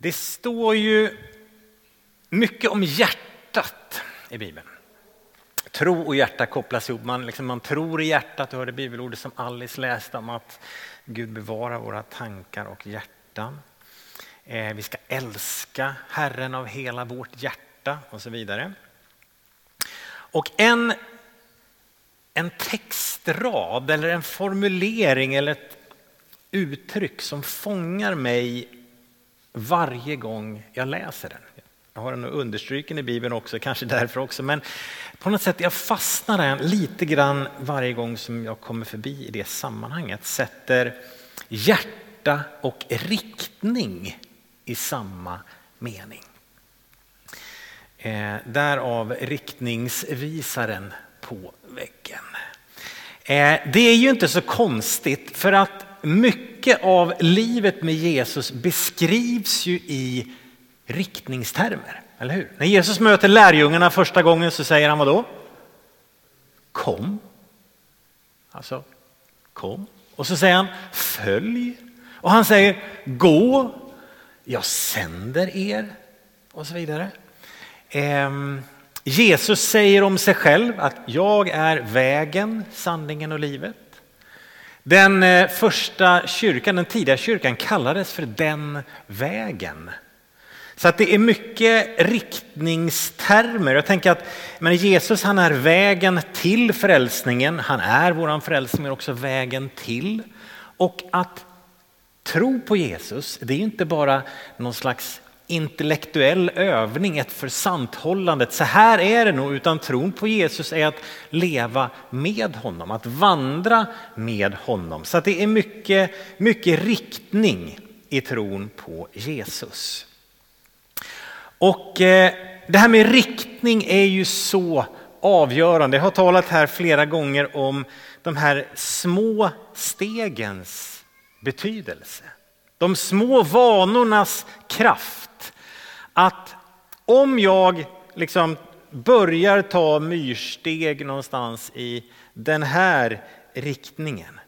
Det står ju mycket om hjärtat i Bibeln. Tro och hjärta kopplas ihop. Man, liksom, man tror i hjärtat, du hörde bibelordet som Alice läste om att Gud bevarar våra tankar och hjärtan. Eh, vi ska älska Herren av hela vårt hjärta och så vidare. Och en, en textrad eller en formulering eller ett uttryck som fångar mig varje gång jag läser den. Jag har den understryken i Bibeln också, kanske därför också, men på något sätt jag fastnar den lite grann varje gång som jag kommer förbi i det sammanhanget. Sätter hjärta och riktning i samma mening. Eh, därav riktningsvisaren på väggen. Eh, det är ju inte så konstigt för att mycket av livet med Jesus beskrivs ju i riktningstermer, eller hur? När Jesus möter lärjungarna första gången så säger han vad då? Kom. Alltså, kom. Och så säger han följ. Och han säger gå, jag sänder er och så vidare. Ehm, Jesus säger om sig själv att jag är vägen, sanningen och livet. Den eh, första kyrkan, den tidiga kyrkan kallades för den vägen. Så att det är mycket riktningstermer. Jag tänker att men Jesus han är vägen till frälsningen, han är våran frälsning men också vägen till. Och att tro på Jesus, det är inte bara någon slags intellektuell övning, ett försanthållande. Så här är det nog, utan tron på Jesus är att leva med honom, att vandra med honom. Så det är mycket, mycket riktning i tron på Jesus. Och eh, det här med riktning är ju så avgörande. Jag har talat här flera gånger om de här små stegens betydelse. De små vanornas kraft. Att om jag liksom börjar ta myrsteg någonstans i den här riktningen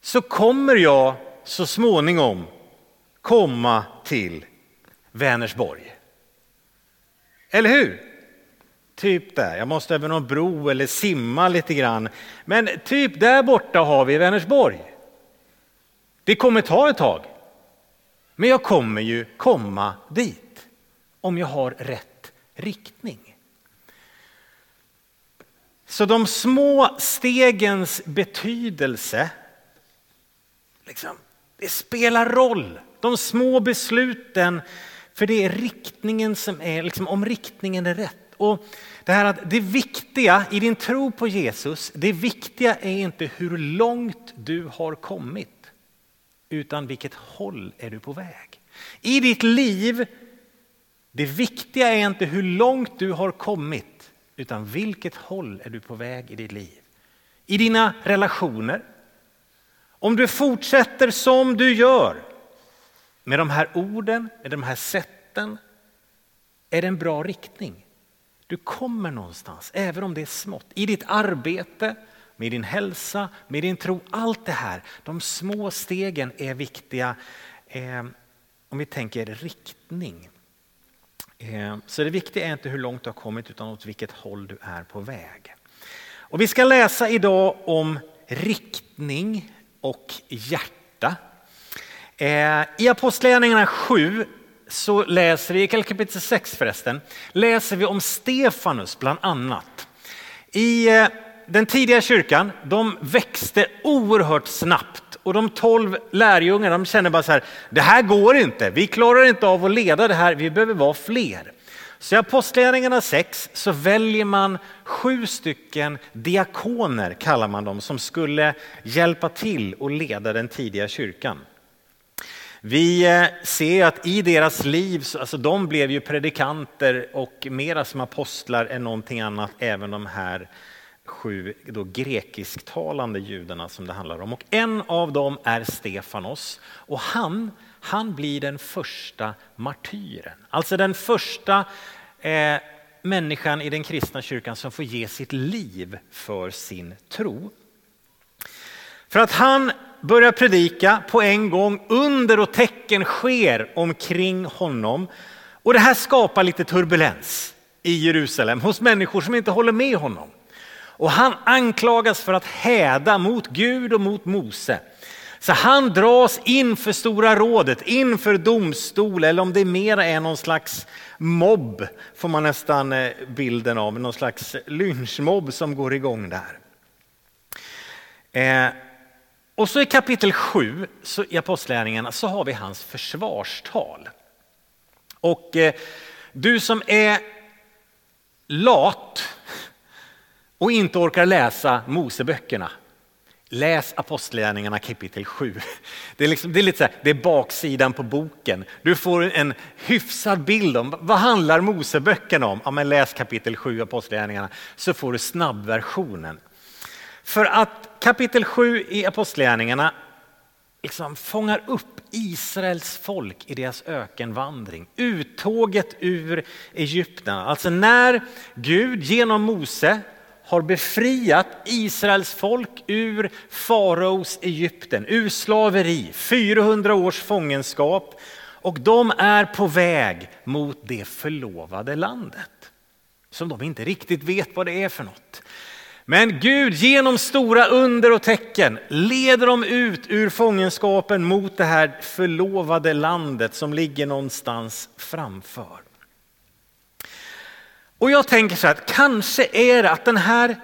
så kommer jag så småningom komma till Vänersborg. Eller hur? Typ där. Jag måste över någon bro eller simma lite grann. Men typ där borta har vi Vänersborg. Det kommer ta ett tag. Men jag kommer ju komma dit om jag har rätt riktning. Så de små stegens betydelse, liksom, det spelar roll de små besluten, för det är riktningen som är, liksom, om riktningen är rätt. Och det här att det viktiga i din tro på Jesus, det viktiga är inte hur långt du har kommit, utan vilket håll är du på väg. I ditt liv, det viktiga är inte hur långt du har kommit, utan vilket håll är du på väg i ditt liv. I dina relationer. Om du fortsätter som du gör, med de här orden, med de här sätten, är det en bra riktning. Du kommer någonstans, även om det är smått. I ditt arbete, med din hälsa, med din tro. Allt det här, de små stegen är viktiga eh, om vi tänker riktning. Eh, så det viktiga är inte hur långt du har kommit utan åt vilket håll du är på väg. Och vi ska läsa idag om riktning och hjärta. Eh, I Apostlagärningarna 7 så läser vi, i kapitel 6 förresten, läser vi om Stefanus bland annat. I eh, den tidiga kyrkan, de växte oerhört snabbt och de tolv lärjungarna de känner bara så här, det här går inte, vi klarar inte av att leda det här, vi behöver vara fler. Så i Apostlagärningarna 6 så väljer man sju stycken diakoner, kallar man dem, som skulle hjälpa till och leda den tidiga kyrkan. Vi eh, ser att i deras liv, alltså de blev ju predikanter och mera som apostlar än någonting annat, även de här sju då grekisktalande judarna som det handlar om. Och en av dem är Stefanos och han, han blir den första martyren. Alltså den första eh, människan i den kristna kyrkan som får ge sitt liv för sin tro. För att han börjar predika på en gång, under och tecken sker omkring honom. Och det här skapar lite turbulens i Jerusalem hos människor som inte håller med honom. Och han anklagas för att häda mot Gud och mot Mose. Så han dras inför Stora rådet, inför domstol eller om det mer är någon slags mobb får man nästan eh, bilden av, någon slags lynchmobb som går igång där. Eh, och så i kapitel 7 så, i Apostlagärningarna så har vi hans försvarstal. Och eh, du som är lat och inte orkar läsa Moseböckerna, läs Apostlagärningarna kapitel 7. Det är, liksom, det är lite så här, det är baksidan på boken. Du får en hyfsad bild om vad handlar Moseböckerna om? Ja, men läs kapitel 7 Apostlagärningarna så får du snabbversionen. För att kapitel 7 i Apostlagärningarna liksom fångar upp Israels folk i deras ökenvandring. Uttåget ur Egypten. Alltså när Gud genom Mose har befriat Israels folk ur faraos Egypten, ur slaveri, 400 års fångenskap och de är på väg mot det förlovade landet som de inte riktigt vet vad det är för något. Men Gud genom stora under och tecken leder dem ut ur fångenskapen mot det här förlovade landet som ligger någonstans framför. Och jag tänker så här, att kanske är det att den här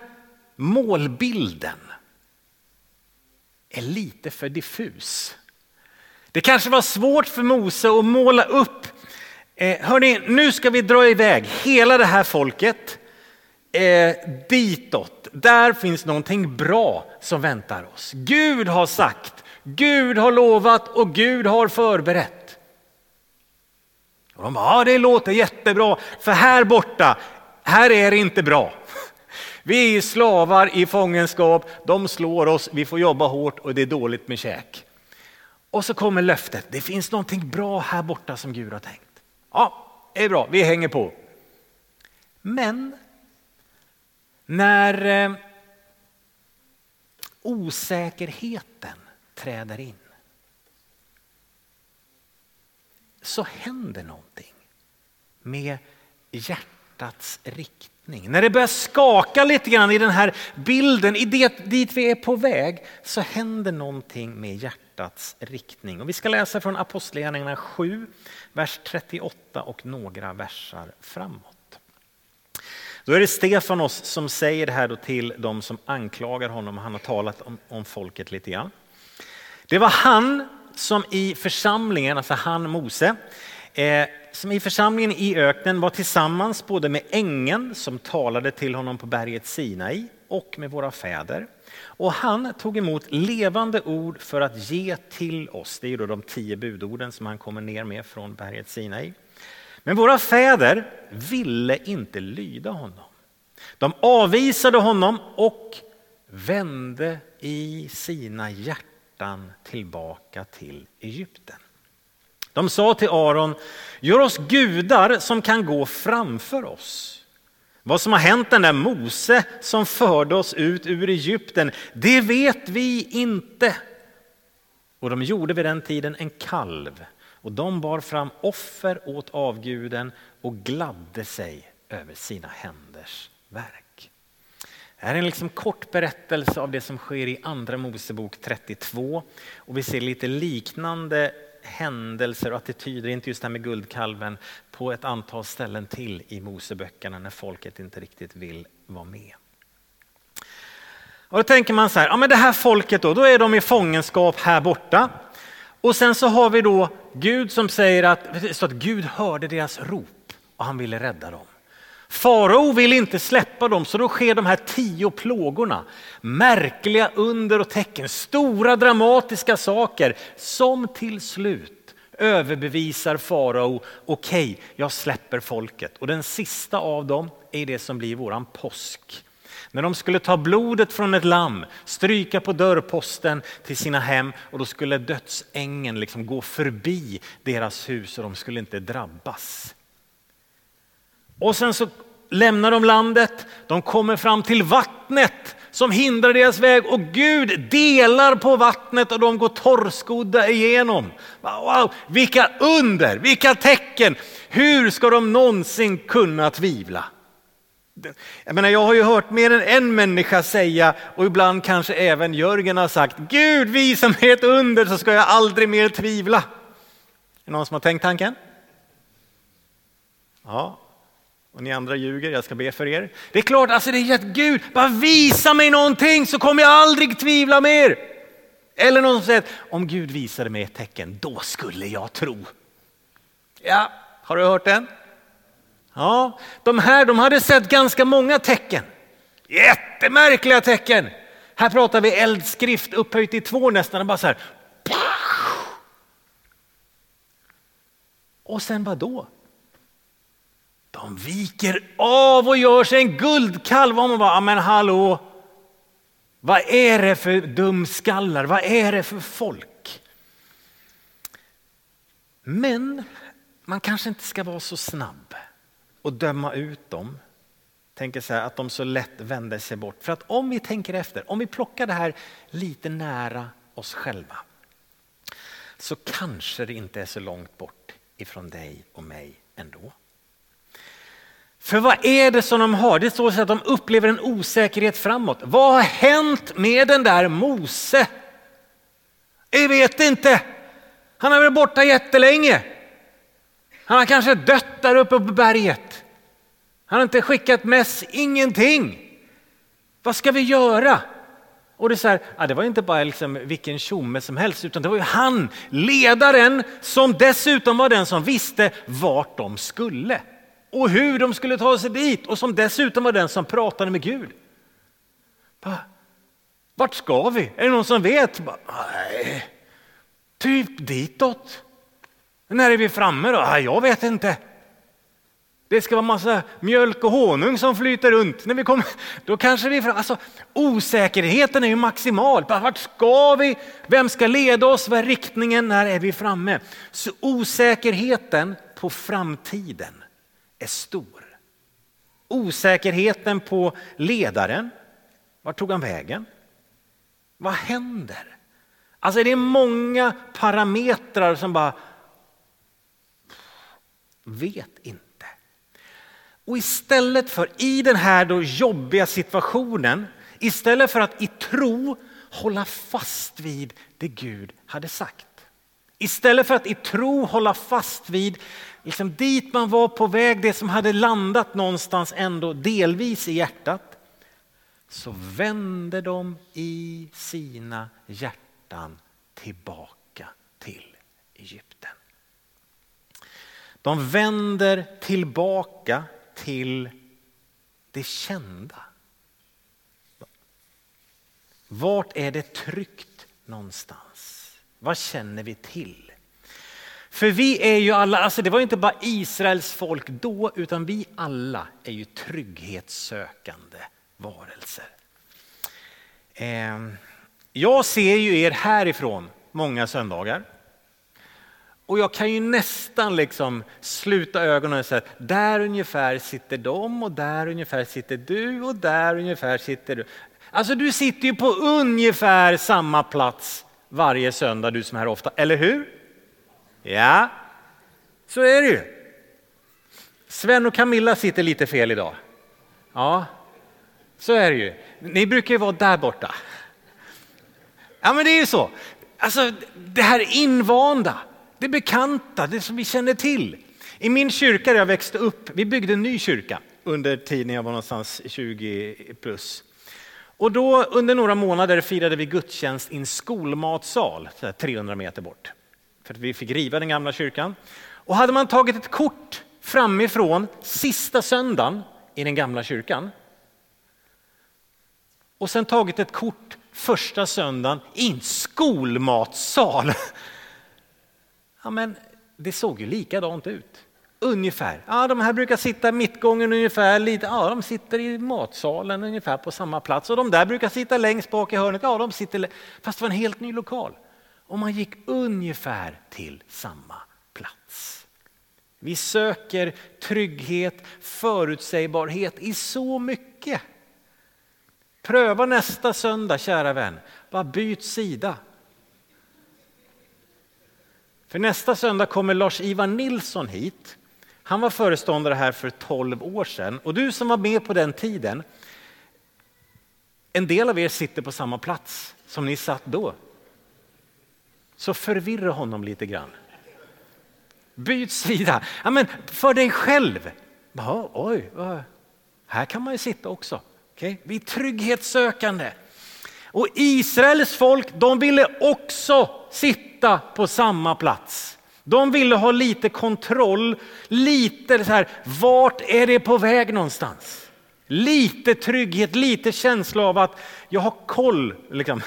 målbilden är lite för diffus. Det kanske var svårt för Mose att måla upp, eh, hörni, nu ska vi dra iväg hela det här folket eh, ditåt. Där finns någonting bra som väntar oss. Gud har sagt, Gud har lovat och Gud har förberett. Och de bara, ja det låter jättebra, för här borta, här är det inte bra. Vi är slavar i fångenskap, de slår oss, vi får jobba hårt och det är dåligt med käk. Och så kommer löftet, det finns någonting bra här borta som Gud har tänkt. Ja, det är bra, vi hänger på. Men när eh, osäkerheten träder in så händer någonting med hjärtats riktning. När det börjar skaka lite grann i den här bilden, i det, dit vi är på väg, så händer någonting med hjärtats riktning. Och vi ska läsa från Apostlagärningarna 7, vers 38 och några versar framåt. Då är det Stefanos som säger det här då till de som anklagar honom. Han har talat om, om folket lite grann. Det var han som i församlingen, alltså han Mose, eh, som i församlingen i öknen var tillsammans både med ängeln som talade till honom på berget Sinai och med våra fäder. Och han tog emot levande ord för att ge till oss. Det är då de tio budorden som han kommer ner med från berget Sinai. Men våra fäder ville inte lyda honom. De avvisade honom och vände i sina hjärtan tillbaka till Egypten. De sa till Aron, gör oss gudar som kan gå framför oss. Vad som har hänt den där Mose som förde oss ut ur Egypten, det vet vi inte. Och de gjorde vid den tiden en kalv och de bar fram offer åt avguden och gladde sig över sina händers verk. Det här är en liksom kort berättelse av det som sker i Andra Mosebok 32 och vi ser lite liknande händelser och attityder, inte just det här med guldkalven, på ett antal ställen till i Moseböckerna när folket inte riktigt vill vara med. Och då tänker man så här, ja men det här folket då, då är de i fångenskap här borta. Och sen så har vi då Gud som säger att, så att Gud hörde deras rop och han ville rädda dem. Farao vill inte släppa dem så då sker de här tio plågorna. Märkliga under och tecken, stora dramatiska saker som till slut överbevisar farao, okej, okay, jag släpper folket. Och den sista av dem är det som blir våran påsk. När de skulle ta blodet från ett lamm, stryka på dörrposten till sina hem och då skulle dödsängen liksom gå förbi deras hus och de skulle inte drabbas. Och sen så lämnar de landet, de kommer fram till vattnet som hindrar deras väg och Gud delar på vattnet och de går torrskodda igenom. Wow, vilka under, vilka tecken! Hur ska de någonsin kunna tvivla? Jag, menar, jag har ju hört mer än en människa säga och ibland kanske även Jörgen har sagt Gud visa mig ett under så ska jag aldrig mer tvivla. Är det någon som har tänkt tanken? Ja, och ni andra ljuger, jag ska be för er. Det är klart, alltså det är att Gud, bara visa mig någonting så kommer jag aldrig tvivla mer. Eller någon som säger, om Gud visade mig ett tecken, då skulle jag tro. Ja, har du hört den? Ja, de här de hade sett ganska många tecken. Jättemärkliga tecken. Här pratar vi eldskrift upphöjt i två nästan. Bara så här. Och sen vad då? De viker av och gör sig en guldkalv. Och man bara, men hallå, vad är det för dumskallar? Vad är det för folk? Men man kanske inte ska vara så snabb och döma ut dem. Tänker så här att de så lätt vänder sig bort. För att om vi tänker efter, om vi plockar det här lite nära oss själva så kanske det inte är så långt bort ifrån dig och mig ändå. För vad är det som de har? Det står så att de upplever en osäkerhet framåt. Vad har hänt med den där Mose? Jag vet inte. Han har varit borta jättelänge. Han har kanske dött där uppe på berget. Han har inte skickat mess, ingenting. Vad ska vi göra? Och det, är så här, ja, det var inte bara liksom vilken tjomme som helst, utan det var ju han, ledaren, som dessutom var den som visste vart de skulle och hur de skulle ta sig dit och som dessutom var den som pratade med Gud. Vart ska vi? Är det någon som vet? Nej, typ ditåt. När är vi framme då? Jag vet inte. Det ska vara massa mjölk och honung som flyter runt. När vi kommer, då kanske vi alltså, osäkerheten är ju maximal. Vart ska vi? Vem ska leda oss? Vad är riktningen? När är vi framme? Så osäkerheten på framtiden är stor. Osäkerheten på ledaren. Vart tog han vägen? Vad händer? Alltså det är många parametrar som bara vet inte. Och istället för i den här då jobbiga situationen, istället för att i tro hålla fast vid det Gud hade sagt. Istället för att i tro hålla fast vid liksom dit man var på väg, det som hade landat någonstans ändå delvis i hjärtat, så vände de i sina hjärtan tillbaka till Egypten. De vänder tillbaka till det kända. Vart är det tryggt någonstans? Vad känner vi till? För vi är ju alla, alltså det var inte bara Israels folk då, utan vi alla är ju trygghetssökande varelser. Ehm, jag ser ju er härifrån många söndagar. Och jag kan ju nästan liksom sluta ögonen och säga att där ungefär sitter de och där ungefär sitter du och där ungefär sitter du. Alltså du sitter ju på ungefär samma plats varje söndag du som är här ofta, eller hur? Ja, så är det ju. Sven och Camilla sitter lite fel idag. Ja, så är det ju. Ni brukar ju vara där borta. Ja, men det är ju så. Alltså, det här invanda, det bekanta, det som vi känner till. I min kyrka där jag växte upp, vi byggde en ny kyrka under tiden jag var någonstans 20 plus. Och då under några månader firade vi gudstjänst i en skolmatsal 300 meter bort. För att vi fick riva den gamla kyrkan. Och hade man tagit ett kort framifrån sista söndagen i den gamla kyrkan och sen tagit ett kort första söndagen i en skolmatsal. Ja, men det såg ju likadant ut. Ungefär. Ja, de här brukar sitta i mittgången ungefär. Lite, ja, de sitter i matsalen ungefär på samma plats. Och de där brukar sitta längst bak i hörnet. Ja, de sitter, fast det var en helt ny lokal och man gick ungefär till samma plats. Vi söker trygghet, förutsägbarhet i så mycket. Pröva nästa söndag, kära vän. Bara byt sida. För nästa söndag kommer Lars-Ivar Nilsson hit. Han var föreståndare här för 12 år sedan och du som var med på den tiden. En del av er sitter på samma plats som ni satt då. Så förvirra honom lite grann. Byt sida. Ja, men för dig själv. Ja, oj, här kan man ju sitta också. Okay? Vi är trygghetssökande. Och Israels folk, de ville också sitta på samma plats. De ville ha lite kontroll, lite så här, vart är det på väg någonstans? Lite trygghet, lite känsla av att jag har koll. Liksom.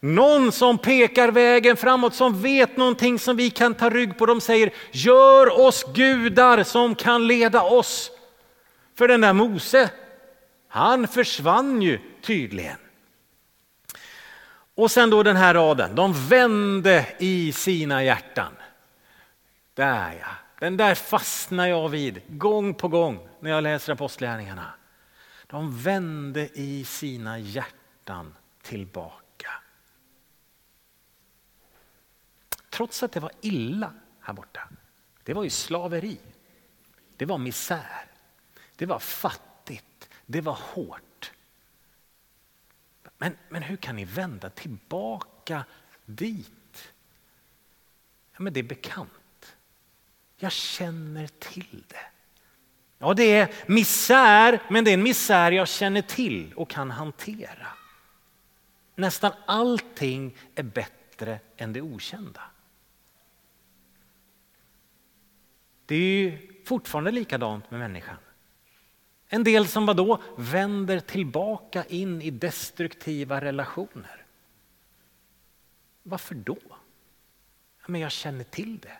Någon som pekar vägen framåt, som vet någonting som vi kan ta rygg på. De säger, gör oss gudar som kan leda oss. För den där Mose, han försvann ju tydligen. Och sen då den här raden, de vände i sina hjärtan. Där ja, den där fastnar jag vid gång på gång när jag läser apostlärningarna. De vände i sina hjärtan tillbaka. Trots att det var illa här borta. Det var ju slaveri. Det var misär. Det var fattigt. Det var hårt. Men, men hur kan ni vända tillbaka dit? Ja, men det är bekant. Jag känner till det. Ja, det är misär, men det är en misär jag känner till och kan hantera. Nästan allting är bättre än det okända. Det är ju fortfarande likadant med människan. En del som vadå? Vänder tillbaka in i destruktiva relationer. Varför då? Men jag känner till det.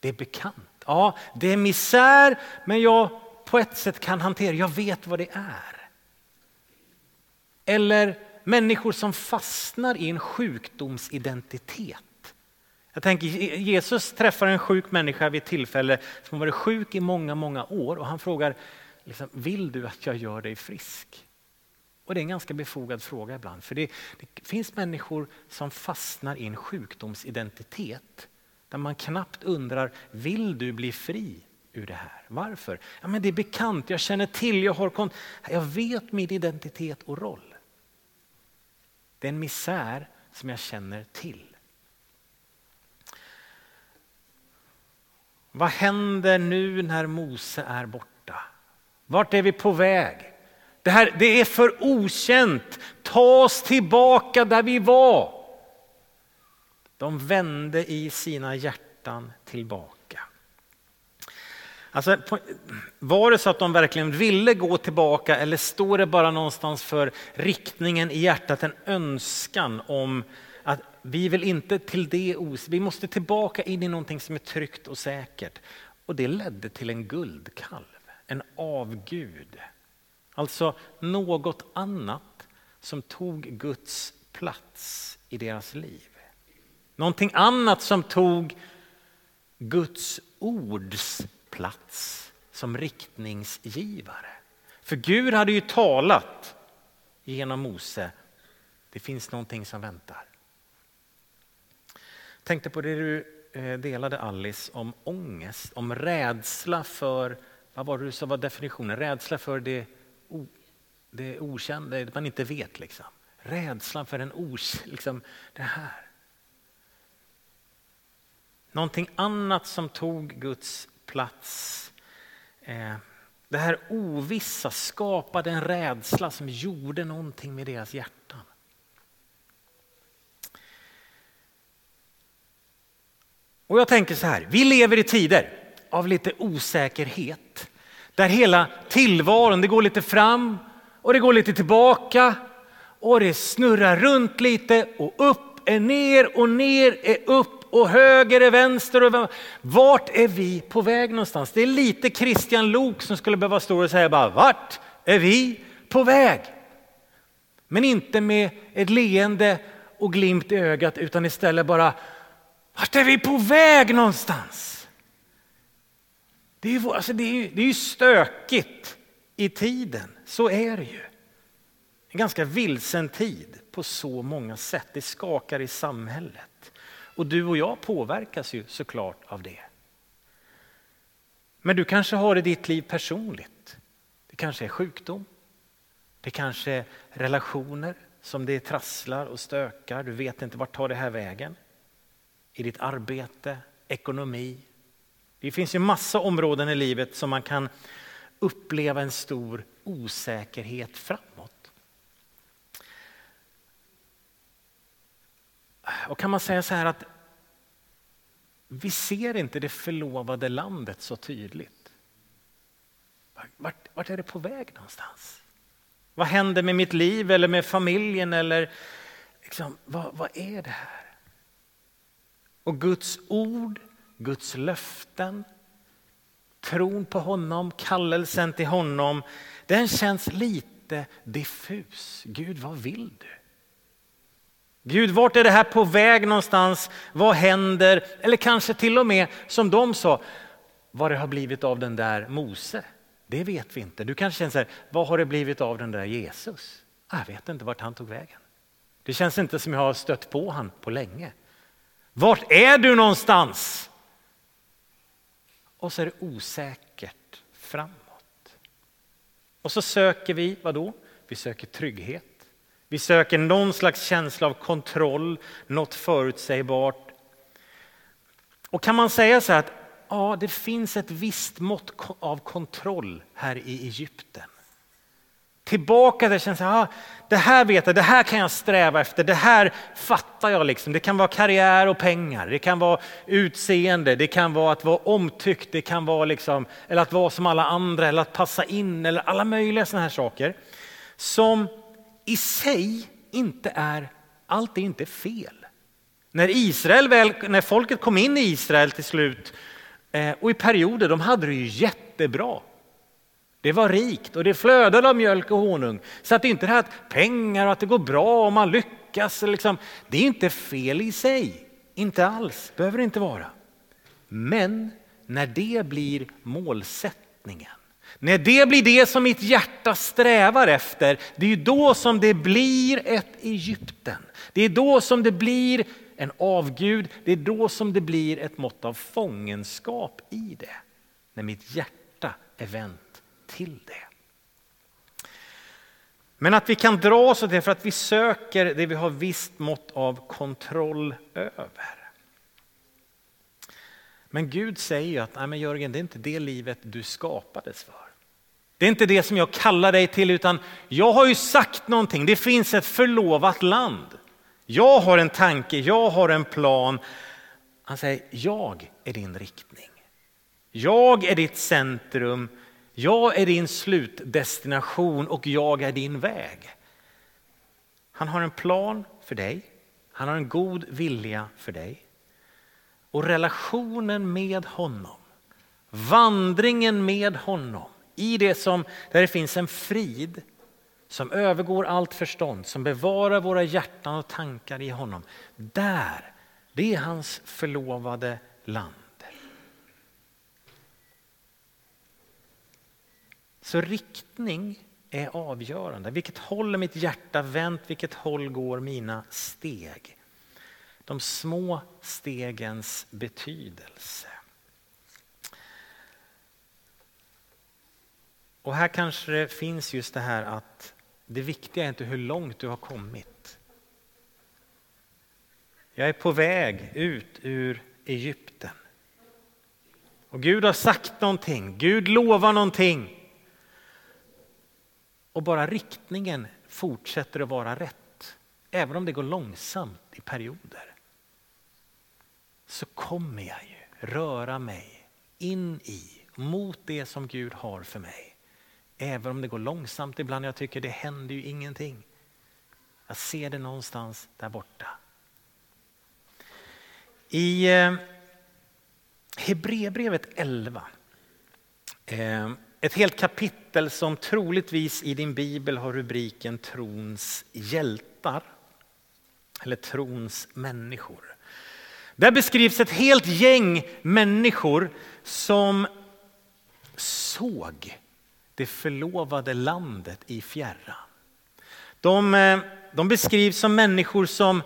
Det är bekant. Ja, det är misär, men jag på ett sätt kan hantera, jag vet vad det är. Eller människor som fastnar i en sjukdomsidentitet. Jag tänker Jesus träffar en sjuk människa vid ett tillfälle som varit sjuk i många, många år och han frågar liksom, vill du att jag gör dig frisk? Och det är en ganska befogad fråga ibland för det, det finns människor som fastnar i en sjukdomsidentitet där man knappt undrar, vill du bli fri ur det här? Varför? Ja, men det är bekant, jag känner till, jag, har jag vet min identitet och roll. Det är en misär som jag känner till. Vad händer nu när Mose är borta? Vart är vi på väg? Det, här, det är för okänt. Ta oss tillbaka där vi var. De vände i sina hjärtan tillbaka. Alltså, var det så att de verkligen ville gå tillbaka eller står det bara någonstans för riktningen i hjärtat, en önskan om att vi vill inte till det, vi måste tillbaka in i någonting som är tryggt och säkert. Och det ledde till en guldkalv, en avgud. Alltså något annat som tog Guds plats i deras liv. Någonting annat som tog Guds ords plats som riktningsgivare. För Gud hade ju talat genom Mose. Det finns någonting som väntar. Tänkte på det du eh, delade Alice om ångest, om rädsla för, vad var det du sa var definitionen? Rädsla för det, o, det okända, det man inte vet liksom. Rädslan för en os, liksom det här. Någonting annat som tog Guds plats. Eh, det här ovissa skapade en rädsla som gjorde någonting med deras hjärtan. Och jag tänker så här, vi lever i tider av lite osäkerhet. Där hela tillvaron, det går lite fram och det går lite tillbaka. Och det snurrar runt lite och upp är ner och ner är upp och höger är vänster. Och vart är vi på väg någonstans? Det är lite Christian Lok som skulle behöva stå och säga bara vart är vi på väg? Men inte med ett leende och glimt i ögat utan istället bara vart är vi på väg någonstans? Det är ju, alltså det är, det är ju stökigt i tiden, så är det ju. En ganska vilsen tid på så många sätt. Det skakar i samhället. Och du och jag påverkas ju såklart av det. Men du kanske har i ditt liv personligt. Det kanske är sjukdom. Det kanske är relationer som det trasslar och stökar. Du vet inte vart tar det här vägen. I ditt arbete, ekonomi. Det finns ju massa områden i livet som man kan uppleva en stor osäkerhet framåt. Och kan man säga så här att vi ser inte det förlovade landet så tydligt. Vart, vart är det på väg någonstans? Vad händer med mitt liv eller med familjen? Eller liksom, vad, vad är det här? Och Guds ord, Guds löften, tron på honom, kallelsen till honom, den känns lite diffus. Gud, vad vill du? Gud, vart är det här på väg någonstans? Vad händer? Eller kanske till och med som de sa, vad det har blivit av den där Mose. Det vet vi inte. Du kanske känner så här, vad har det blivit av den där Jesus? Jag vet inte vart han tog vägen. Det känns inte som jag har stött på han på länge. Vart är du någonstans? Och så är det osäkert framåt. Och så söker vi, vad då? Vi söker trygghet. Vi söker någon slags känsla av kontroll, något förutsägbart. Och kan man säga så här att ja, det finns ett visst mått av kontroll här i Egypten. Tillbaka där känns ah, det här vet jag, det här kan jag sträva efter, det här fattar jag. Liksom. Det kan vara karriär och pengar, det kan vara utseende, det kan vara att vara omtyckt, det kan vara liksom, eller att vara som alla andra eller att passa in eller alla möjliga sådana här saker. Som i sig inte är, allt är inte fel. När Israel väl, när folket kom in i Israel till slut eh, och i perioder de hade det ju jättebra. Det var rikt och det flödade av mjölk och honung. Så att det är inte det här att pengar och att det går bra och man lyckas. Liksom, det är inte fel i sig. Inte alls, behöver det inte vara. Men när det blir målsättningen, när det blir det som mitt hjärta strävar efter, det är ju då som det blir ett Egypten. Det är då som det blir en avgud, det är då som det blir ett mått av fångenskap i det. När mitt hjärta är vänt till det. Men att vi kan dra oss åt det för att vi söker det vi har visst mått av kontroll över. Men Gud säger ju att Nej, men Jörgen, det är inte det livet du skapades för. Det är inte det som jag kallar dig till utan jag har ju sagt någonting. Det finns ett förlovat land. Jag har en tanke, jag har en plan. Han säger, jag är din riktning. Jag är ditt centrum, jag är din slutdestination och jag är din väg. Han har en plan för dig, han har en god vilja för dig. Och relationen med honom, vandringen med honom i det som, där det finns en frid, som övergår allt förstånd, som bevarar våra hjärtan och tankar i honom. Där, det är hans förlovade land. Så riktning är avgörande. Vilket håll är mitt hjärta vänt? Vilket håll går mina steg? De små stegens betydelse. Och här kanske det finns just det här att det viktiga är inte hur långt du har kommit. Jag är på väg ut ur Egypten. Och Gud har sagt någonting, Gud lovar någonting. Och bara riktningen fortsätter att vara rätt, även om det går långsamt i perioder. Så kommer jag ju röra mig in i, mot det som Gud har för mig. Även om det går långsamt ibland, jag tycker det händer ju ingenting. Jag ser det någonstans där borta. I eh, Hebreerbrevet 11, eh, ett helt kapitel som troligtvis i din bibel har rubriken Trons hjältar. Eller trons människor. Där beskrivs ett helt gäng människor som såg det förlovade landet i fjärran. De, eh, de beskrivs som människor som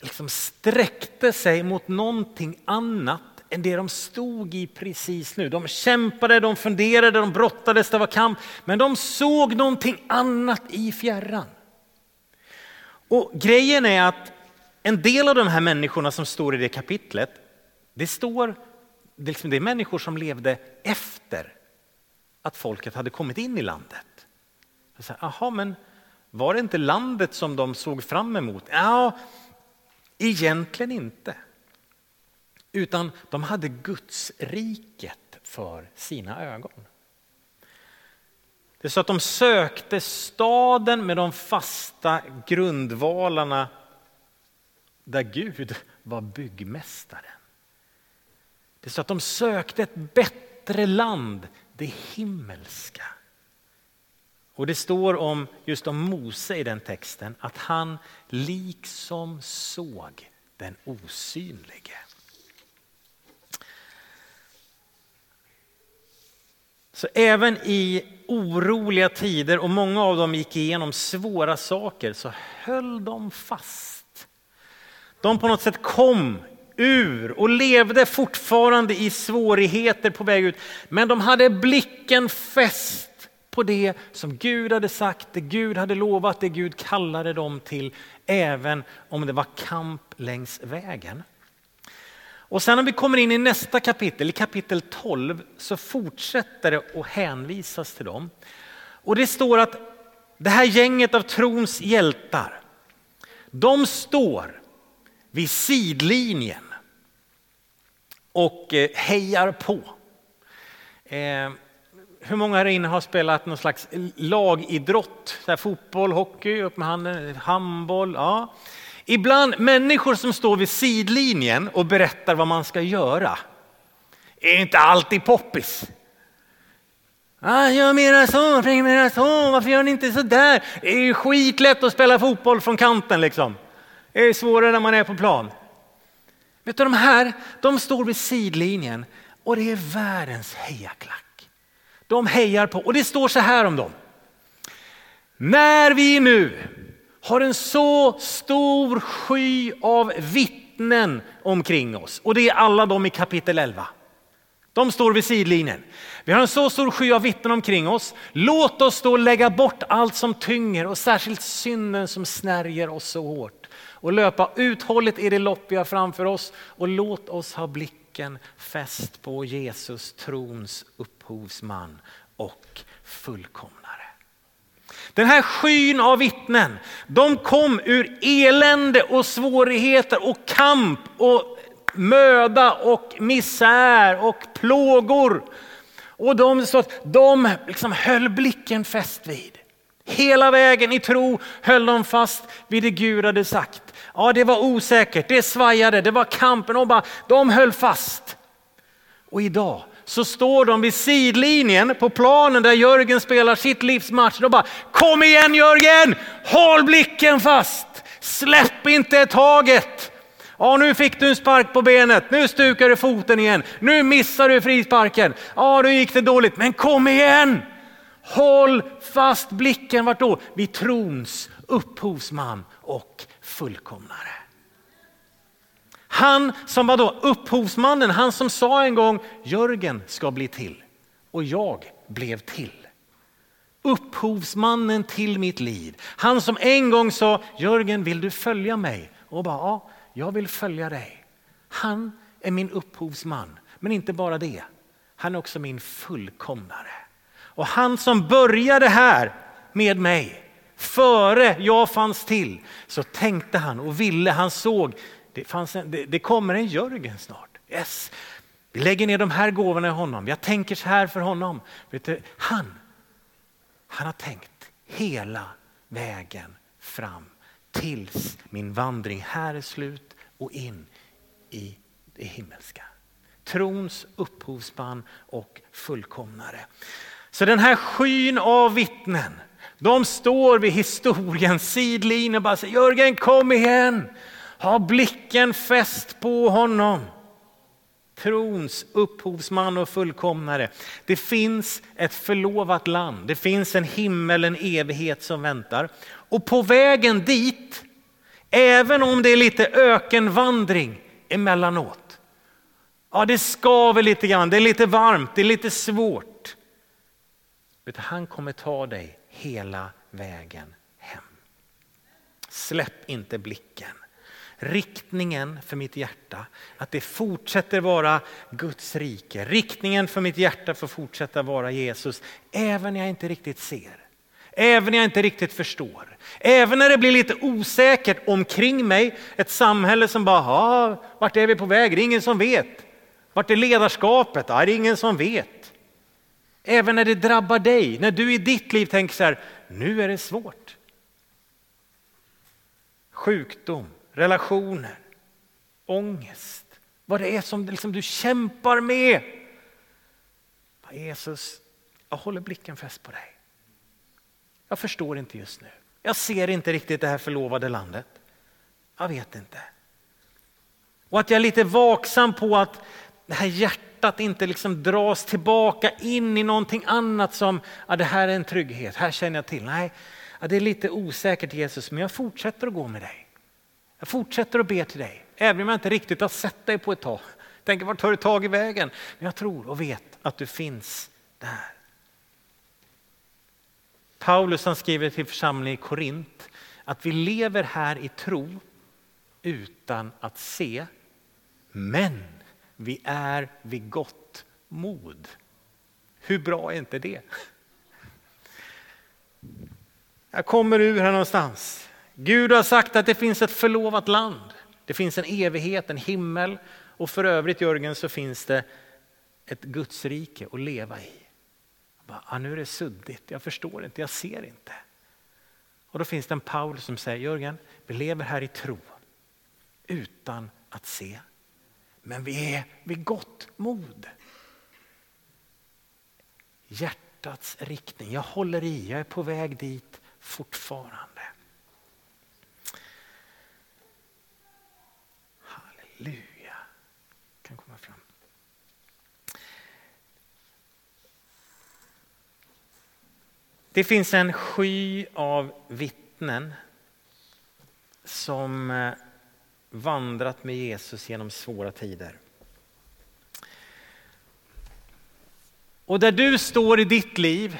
liksom sträckte sig mot någonting annat än det de stod i precis nu. De kämpade, de funderade, de brottades, det var kamp. Men de såg någonting annat i fjärran. Och grejen är att en del av de här människorna som står i det kapitlet, det står, det är, liksom, människor som levde efter att folket hade kommit in i landet. Jaha, men var det inte landet som de såg fram emot? Ja, egentligen inte. Utan de hade Guds riket för sina ögon. Det är så att de sökte staden med de fasta grundvalarna där Gud var byggmästaren. Det är så att de sökte ett bättre land, det himmelska. Och det står om just om Mose i den texten att han liksom såg den osynlige. Så även i oroliga tider och många av dem gick igenom svåra saker så höll de fast. De på något sätt kom ur och levde fortfarande i svårigheter på väg ut. Men de hade blicken fäst på det som Gud hade sagt, det Gud hade lovat, det Gud kallade dem till, även om det var kamp längs vägen. Och sen när vi kommer in i nästa kapitel, i kapitel 12, så fortsätter det att hänvisas till dem. Och det står att det här gänget av trons hjältar, de står vid sidlinjen och eh, hejar på. Eh, hur många här inne har spelat någon slags lagidrott? Så här, fotboll, hockey, upp med handen, handboll. Ja. Ibland människor som står vid sidlinjen och berättar vad man ska göra är inte alltid poppis. Ah, gör mera så, spring mera så, varför gör ni inte så där? Det är ju skitlätt att spela fotboll från kanten liksom. Det är svårare när man är på plan. Vet du de här, de står vid sidlinjen och det är världens hejaklack. De hejar på och det står så här om dem. När vi nu har en så stor sky av vittnen omkring oss. Och det är alla de i kapitel 11. De står vid sidlinjen. Vi har en så stor sky av vittnen omkring oss. Låt oss då lägga bort allt som tynger och särskilt synden som snärjer oss så hårt. Och löpa uthålligt i det lopp vi har framför oss och låt oss ha blicken fäst på Jesus, trons upphovsman och fullkomnare. Den här skyn av vittnen, de kom ur elände och svårigheter och kamp och möda och misär och plågor. Och de, så de liksom höll blicken fäst vid. Hela vägen i tro höll de fast vid det Gud hade sagt. Ja, det var osäkert, det svajade, det var kampen och bara, de höll fast. Och idag så står de vid sidlinjen på planen där Jörgen spelar sitt livs match. De bara, kom igen Jörgen, håll blicken fast, släpp inte taget. Ja, nu fick du en spark på benet, nu stukar du foten igen, nu missar du frisparken. Ja, då gick det dåligt, men kom igen! Håll fast blicken, vart då? Vid trons upphovsman och fullkomnare. Han som var då upphovsmannen, han som sa en gång Jörgen ska bli till och jag blev till. Upphovsmannen till mitt liv. Han som en gång sa Jörgen vill du följa mig? Och bara ja, jag vill följa dig. Han är min upphovsman, men inte bara det. Han är också min fullkomnare. Och han som började här med mig, före jag fanns till, så tänkte han och ville, han såg det, fanns en, det, det kommer en Jörgen snart. Yes. Vi lägger ner de här gåvorna i honom. Jag tänker så här för honom. Vet du, han, han har tänkt hela vägen fram tills min vandring här är slut och in i det himmelska. Trons upphovsman och fullkomnare. Så den här skyn av vittnen, de står vid historiens sidlinje och bara säger Jörgen kom igen. Ha blicken fäst på honom. Trons upphovsman och fullkomnare. Det finns ett förlovat land, det finns en himmel, en evighet som väntar. Och på vägen dit, även om det är lite ökenvandring emellanåt. Ja, det skaver lite grann, det är lite varmt, det är lite svårt. Utan han kommer ta dig hela vägen hem. Släpp inte blicken. Riktningen för mitt hjärta, att det fortsätter vara Guds rike. Riktningen för mitt hjärta får fortsätta vara Jesus, även när jag inte riktigt ser. Även när jag inte riktigt förstår. Även när det blir lite osäkert omkring mig. Ett samhälle som bara, vart är vi på väg? Det är ingen som vet. Vart är ledarskapet? Ja, det är ingen som vet. Även när det drabbar dig, när du i ditt liv tänker så här, nu är det svårt. Sjukdom, relationer, ångest, vad det är som liksom du kämpar med. Jesus, jag håller blicken fäst på dig. Jag förstår inte just nu. Jag ser inte riktigt det här förlovade landet. Jag vet inte. Och att jag är lite vaksam på att det här hjärtat inte liksom dras tillbaka in i någonting annat som, ja, det här är en trygghet, här känner jag till. Nej, ja, det är lite osäkert Jesus, men jag fortsätter att gå med dig. Jag fortsätter att be till dig, även om jag inte riktigt har sett dig på ett tag. Tänker, vart tar du tag i vägen? Men jag tror och vet att du finns där. Paulus han skriver till församlingen i Korint att vi lever här i tro utan att se, men vi är vid gott mod. Hur bra är inte det? Jag kommer ur här någonstans. Gud har sagt att det finns ett förlovat land. Det finns en evighet, en himmel och för övrigt Jörgen så finns det ett Gudsrike att leva i. Bara, ah, nu är det suddigt, jag förstår inte, jag ser inte. Och då finns det en Paul som säger Jörgen, vi lever här i tro utan att se. Men vi är vid gott mod. Hjärtats riktning, jag håller i, jag är på väg dit fortfarande. Halleluja. Kan komma fram. Det finns en sky av vittnen som eh, vandrat med Jesus genom svåra tider. Och där du står i ditt liv,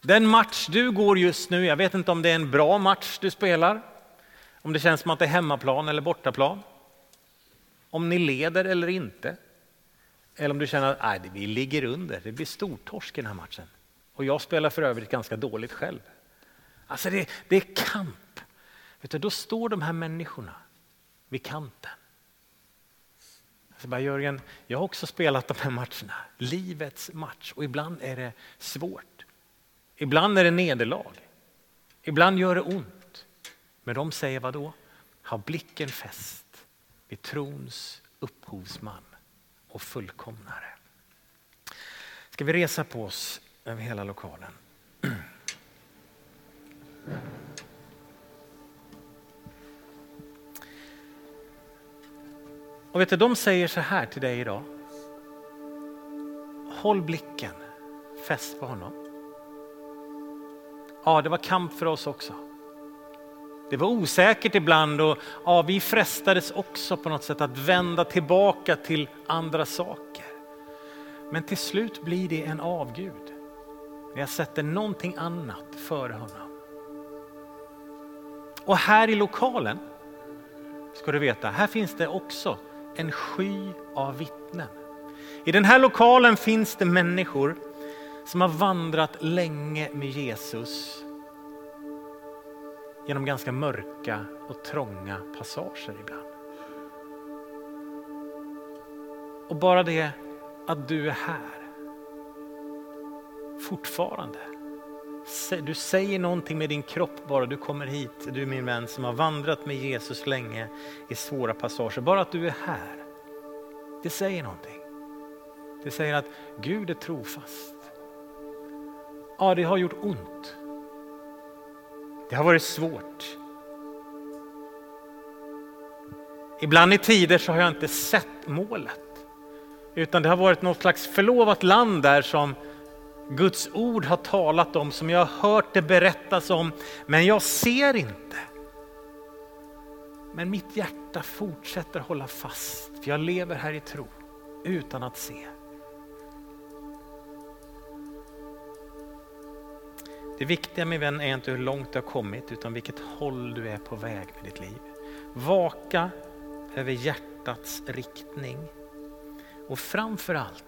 den match du går just nu, jag vet inte om det är en bra match du spelar, om det känns som att det är hemmaplan eller bortaplan, om ni leder eller inte, eller om du känner att vi ligger under, det blir stortorsk i den här matchen. Och jag spelar för övrigt ganska dåligt själv. Alltså det, det är kamp. Vet du, då står de här människorna vid kanten. Så bara, Jörgen, jag har också spelat de här matcherna, livets match och ibland är det svårt. Ibland är det nederlag. Ibland gör det ont. Men de säger vad då? Ha blicken fäst vid trons upphovsman och fullkomnare. Ska vi resa på oss över hela lokalen? Och vet du, de säger så här till dig idag. Håll blicken fäst på honom. Ja, det var kamp för oss också. Det var osäkert ibland och ja, vi frestades också på något sätt att vända tillbaka till andra saker. Men till slut blir det en avgud. Jag sätter någonting annat före honom. Och här i lokalen ska du veta, här finns det också en sky av vittnen. I den här lokalen finns det människor som har vandrat länge med Jesus genom ganska mörka och trånga passager ibland. Och bara det att du är här fortfarande. Du säger någonting med din kropp bara du kommer hit, du min vän som har vandrat med Jesus länge i svåra passager. Bara att du är här, det säger någonting. Det säger att Gud är trofast. Ja, det har gjort ont. Det har varit svårt. Ibland i tider så har jag inte sett målet. Utan det har varit något slags förlovat land där som Guds ord har talat om, som jag har hört det berättas om, men jag ser inte. Men mitt hjärta fortsätter hålla fast, för jag lever här i tro utan att se. Det viktiga min vän är inte hur långt du har kommit utan vilket håll du är på väg med ditt liv. Vaka över hjärtats riktning och framför allt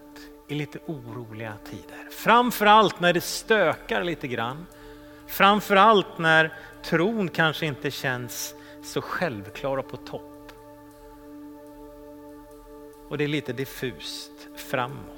i lite oroliga tider. Framförallt när det stökar lite grann. Framförallt när tron kanske inte känns så självklar och på topp. Och det är lite diffust framåt.